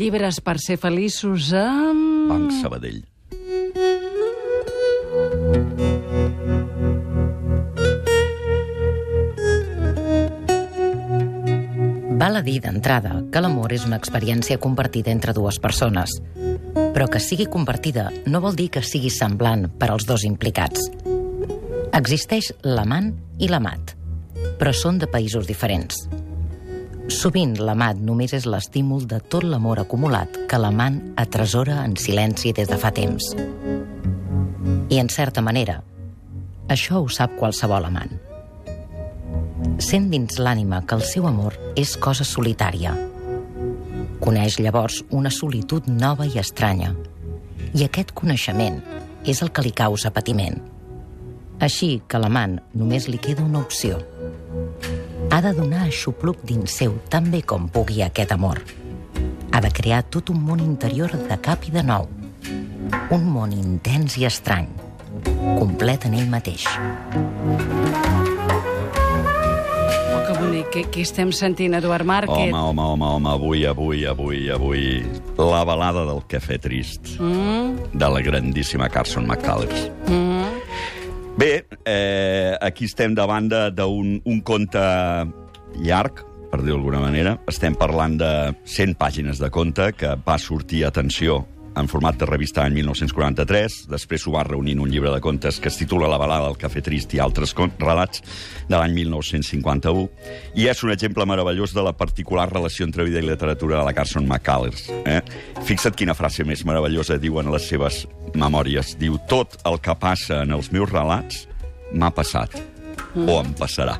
Llibres per ser feliços amb... Banc Sabadell. Val a dir d'entrada que l'amor és una experiència compartida entre dues persones. Però que sigui compartida no vol dir que sigui semblant per als dos implicats. Existeix l'amant i l'amat, però són de països diferents. Sovint l'amat només és l'estímul de tot l'amor acumulat que l'amant atresora en silenci des de fa temps. I en certa manera, això ho sap qualsevol amant. Sent dins l'ànima que el seu amor és cosa solitària. Coneix llavors una solitud nova i estranya. I aquest coneixement és el que li causa patiment. Així que l'amant només li queda una opció. Ha de donar aixopluc dins seu tan bé com pugui aquest amor. Ha de crear tot un món interior de cap i de nou. Un món intens i estrany, complet en ell mateix. Oh, que bonic. Què, què estem sentint, Eduard Márquez? Home, home, home, home, avui, avui, avui, avui... La balada del cafè trist, Mm, de la grandíssima Carson McCullers. mm. Bé, eh, aquí estem davant d'un un conte llarg, per dir d'alguna manera. Estem parlant de 100 pàgines de conte que va sortir, atenció, en format de revista l'any 1943, després s'ho va reunir en un llibre de contes que es titula La balada del cafè trist i altres relats de l'any 1951, i és un exemple meravellós de la particular relació entre vida i literatura de la Carson McCullers. Eh? Fixa't quina frase més meravellosa diuen les seves memòries. Diu, tot el que passa en els meus relats m'ha passat o em passarà.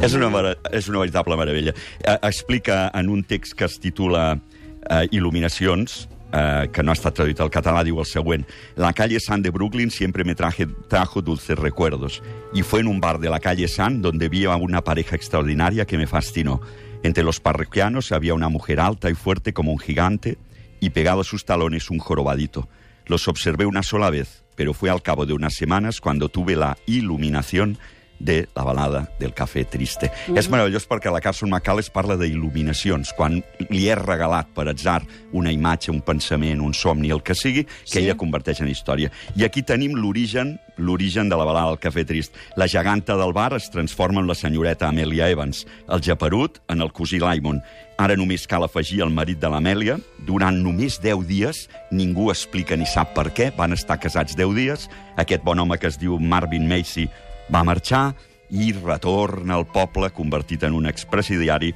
és, una, és una veritable meravella. Eh, explica en un text que es titula eh, Il·luminacions, eh, que no ha estat traduït al català, diu el següent. La calle San de Brooklyn siempre me traje, trajo dulces recuerdos. Y fue en un bar de la calle San donde vi a una pareja extraordinaria que me fascinó. Entre los parroquianos había una mujer alta y fuerte como un gigante y pegado a sus talones un jorobadito. Los observé una sola vez, pero fue al cabo de unas semanas cuando tuve la iluminación de la balada del cafè triste. Mm -hmm. És meravellós perquè la Carson McCullers parla d'il·luminacions, quan li és regalat per atzar una imatge, un pensament, un somni, el que sigui, que Sí. ella converteix en història. I aquí tenim l'origen l'origen de la balada del cafè trist. La geganta del bar es transforma en la senyoreta Amelia Evans, el japerut en el cosí Lyman. Ara només cal afegir el marit de l'Amèlia. Durant només 10 dies, ningú explica ni sap per què, van estar casats 10 dies. Aquest bon home que es diu Marvin Macy va marxar i retorna al poble convertit en un expresidiari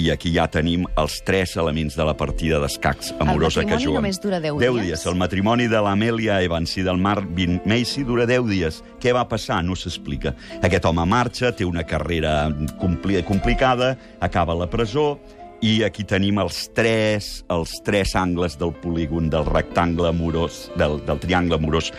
i aquí ja tenim els tres elements de la partida d'escacs amorosa que matrimoni juguen. només dura 10 10 dies? dies. El matrimoni de l'Amelia Evans i del Marvin Macy dura 10 dies. Què va passar? No s'explica. Aquest home marxa, té una carrera compli complicada, acaba a la presó, i aquí tenim els tres, els tres angles del polígon del rectangle amorós, del, del triangle amorós,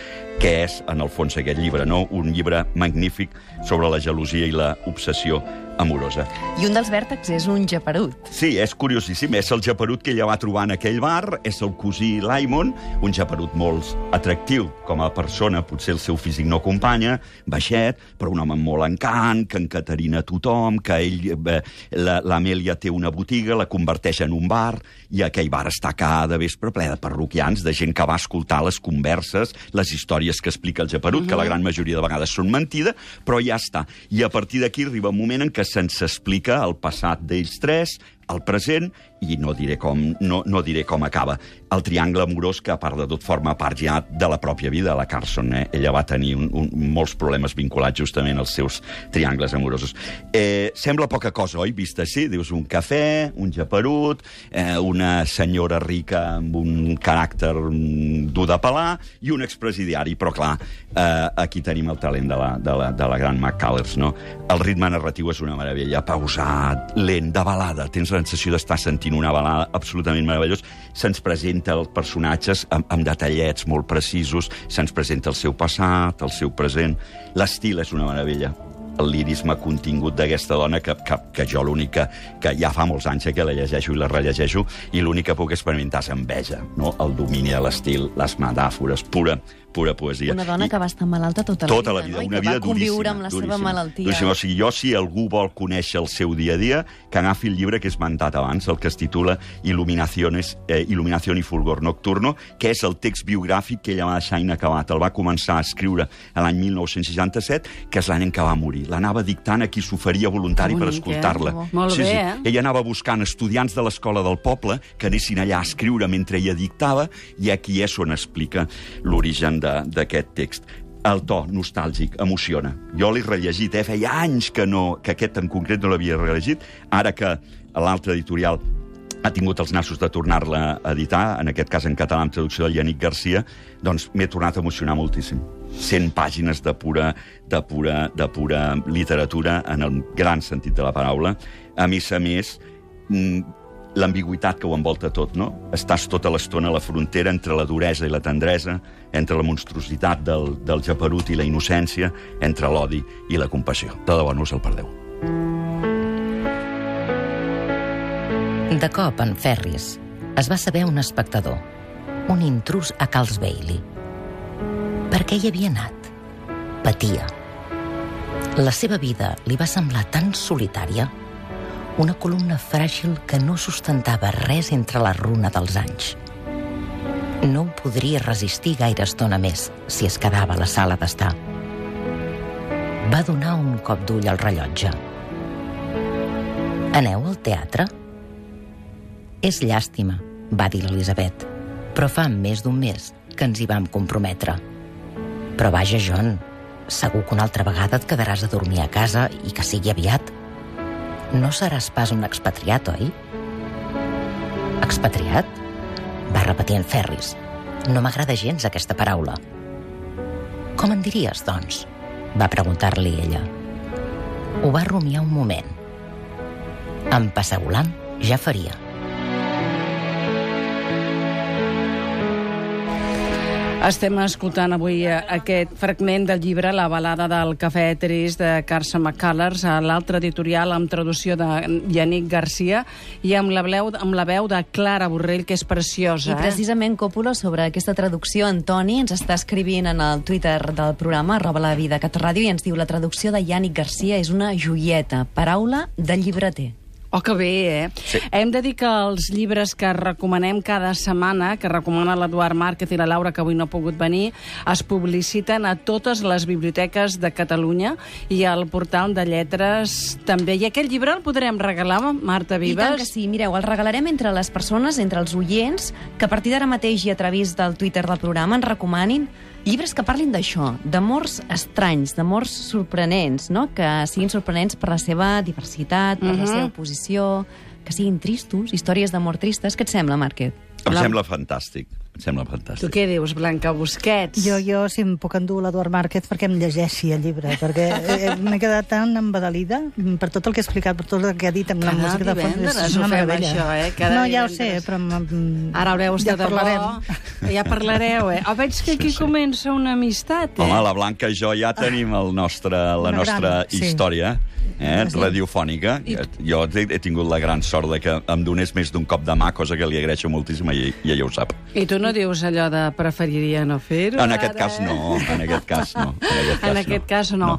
que és, en el fons, aquest llibre, no? Un llibre magnífic sobre la gelosia i la obsessió amorosa. I un dels vèrtexs és un japerut. Sí, és curiosíssim. És el japerut que ella va trobar en aquell bar, és el cosí Laimon, un japerut molt atractiu com a persona, potser el seu físic no acompanya, baixet, però un home amb molt encant, que encaterina tothom, que ell, eh, la- l'Amèlia té una botiga, la converteix en un bar, i aquell bar està cada vespre ple de parroquians, de gent que va escoltar les converses, les històries que explica el japerut, que la gran majoria de vegades són mentida, però ja està. I a partir d'aquí arriba un moment en què se'ns explica el passat d'ells tres, el present, i no diré com, no, no diré com acaba. El triangle amorós, que a part de tot forma part ja de la pròpia vida de la Carson. Eh? Ella va tenir un, un, molts problemes vinculats justament als seus triangles amorosos. Eh, sembla poca cosa, oi? Vista així, dius un cafè, un japerut, eh, una senyora rica amb un caràcter mm, dur de pelar i un expresidiari, però clar, eh, aquí tenim el talent de la, de la, de la gran McCullers, no? El ritme narratiu és una meravella, pausat, lent, de balada, tens la sensació d'estar sentint una balada absolutament meravellós. Se'ns presenta els personatges amb, amb detallets molt precisos, se'ns presenta el seu passat, el seu present. L'estil és una meravella el lirisme contingut d'aquesta dona que, que, que jo l'únic que, ja fa molts anys que la llegeixo i la rellegeixo i l'únic que puc experimentar és enveja, no? el domini de l'estil, les metàfores, pura, pura poesia. Una dona I, que va estar malalta tota, tota la la vida, no? I una que vida va conviure duríssima, amb la duríssima, seva malaltia. Duríssima. O sigui, jo, si algú vol conèixer el seu dia a dia, que agafi el llibre que he esmentat abans, el que es titula Iluminaciones, eh, Iluminación y fulgor nocturno, que és el text biogràfic que ella va deixar inacabat. El va començar a escriure l'any 1967, que és l'any en què va morir. L'anava dictant a qui s'oferia voluntari Que per bonic, escoltar-la. eh? Molt sí, bé, sí. eh? Ella anava buscant estudiants de l'escola del poble que anessin allà a escriure mentre ella dictava, i aquí és on explica l'origen d'aquest text el to nostàlgic emociona. Jo l'he rellegit, eh? feia anys que, no, que aquest en concret no l'havia rellegit, ara que l'altre editorial ha tingut els nassos de tornar-la a editar, en aquest cas en català amb traducció del Yannick Garcia, doncs m'he tornat a emocionar moltíssim. 100 pàgines de pura, de, pura, de pura literatura, en el gran sentit de la paraula. A més a més, mm, l'ambigüitat que ho envolta tot, no? Estàs tota l'estona a la frontera entre la duresa i la tendresa, entre la monstruositat del, del japerut i la innocència, entre l'odi i la compassió. De debò, no us el perdeu. De cop, en Ferris, es va saber un espectador, un intrus a Carls Bailey. Per què hi havia anat? Patia. La seva vida li va semblar tan solitària, una columna fràgil que no sustentava res entre la runa dels anys. No ho podria resistir gaire estona més si es quedava a la sala d'estar. Va donar un cop d'ull al rellotge. Aneu al teatre? És llàstima, va dir l'Elisabet, però fa més d'un mes que ens hi vam comprometre. Però vaja, John, segur que una altra vegada et quedaràs a dormir a casa i que sigui aviat. No seràs pas un expatriat, oi? Expatriat? Va repetir en Ferris. No m'agrada gens aquesta paraula. Com en diries, doncs? Va preguntar-li ella. Ho va rumiar un moment. Empassegulant ja faria. Estem escoltant avui eh, aquest fragment del llibre La balada del cafè trist de Carson McCullers, a l'altre editorial amb traducció de Yannick Garcia i amb la, veu, amb la veu de Clara Borrell, que és preciosa. I precisament, Còpolo, sobre aquesta traducció, Antoni ens està escrivint en el Twitter del programa, arroba la vida Cat Ràdio, i ens diu la traducció de Yannick Garcia és una joieta, paraula de llibreter. Oh, que bé, eh? Sí. Hem de dir que els llibres que recomanem cada setmana, que recomana l'Eduard Márquez i la Laura, que avui no ha pogut venir, es publiciten a totes les biblioteques de Catalunya i al portal de lletres també. I aquest llibre el podrem regalar, Marta I tant que Vives? sí. Mireu, el regalarem entre les persones, entre els oients, que a partir d'ara mateix i a través del Twitter del programa ens recomanin llibres que parlin d'això, d'amors estranys, d'amors sorprenents, no? que siguin sorprenents per la seva diversitat, per la Mhm. seva oposició, que siguin tristos, històries d'amor tristes. Què et sembla, Márquez? Em La- sembla fantàstic. Em sembla Tu fantàstic. què dius, Blanca Busquets? Jo, jo, si em puc endur l'Eduard Márquez perquè em llegeixi el llibre, perquè eh, m'he quedat tan embadalida per tot el que ha explicat, per tot el que ha dit amb la Cada música de fons. divendres És una ho fem, meravella. això, eh? Cada no, ja ho sé, però... Ara el veus ja de parlarem. Ja parlareu, eh? Oh, veig que aquí Sí, sí. comença una amistat, eh? Home, la Blanca i jo ja tenim el nostre, la Una nostra gran, sí. història eh, radiofònica. Jo he, he tingut la gran sort de que em donés més d'un cop de mà, cosa que li agraeixo moltíssim i, i ella ho sap. I tu no dius allò de preferiria no fer-ho? En aquest cas no, en aquest cas no. En aquest cas, En aquest cas no.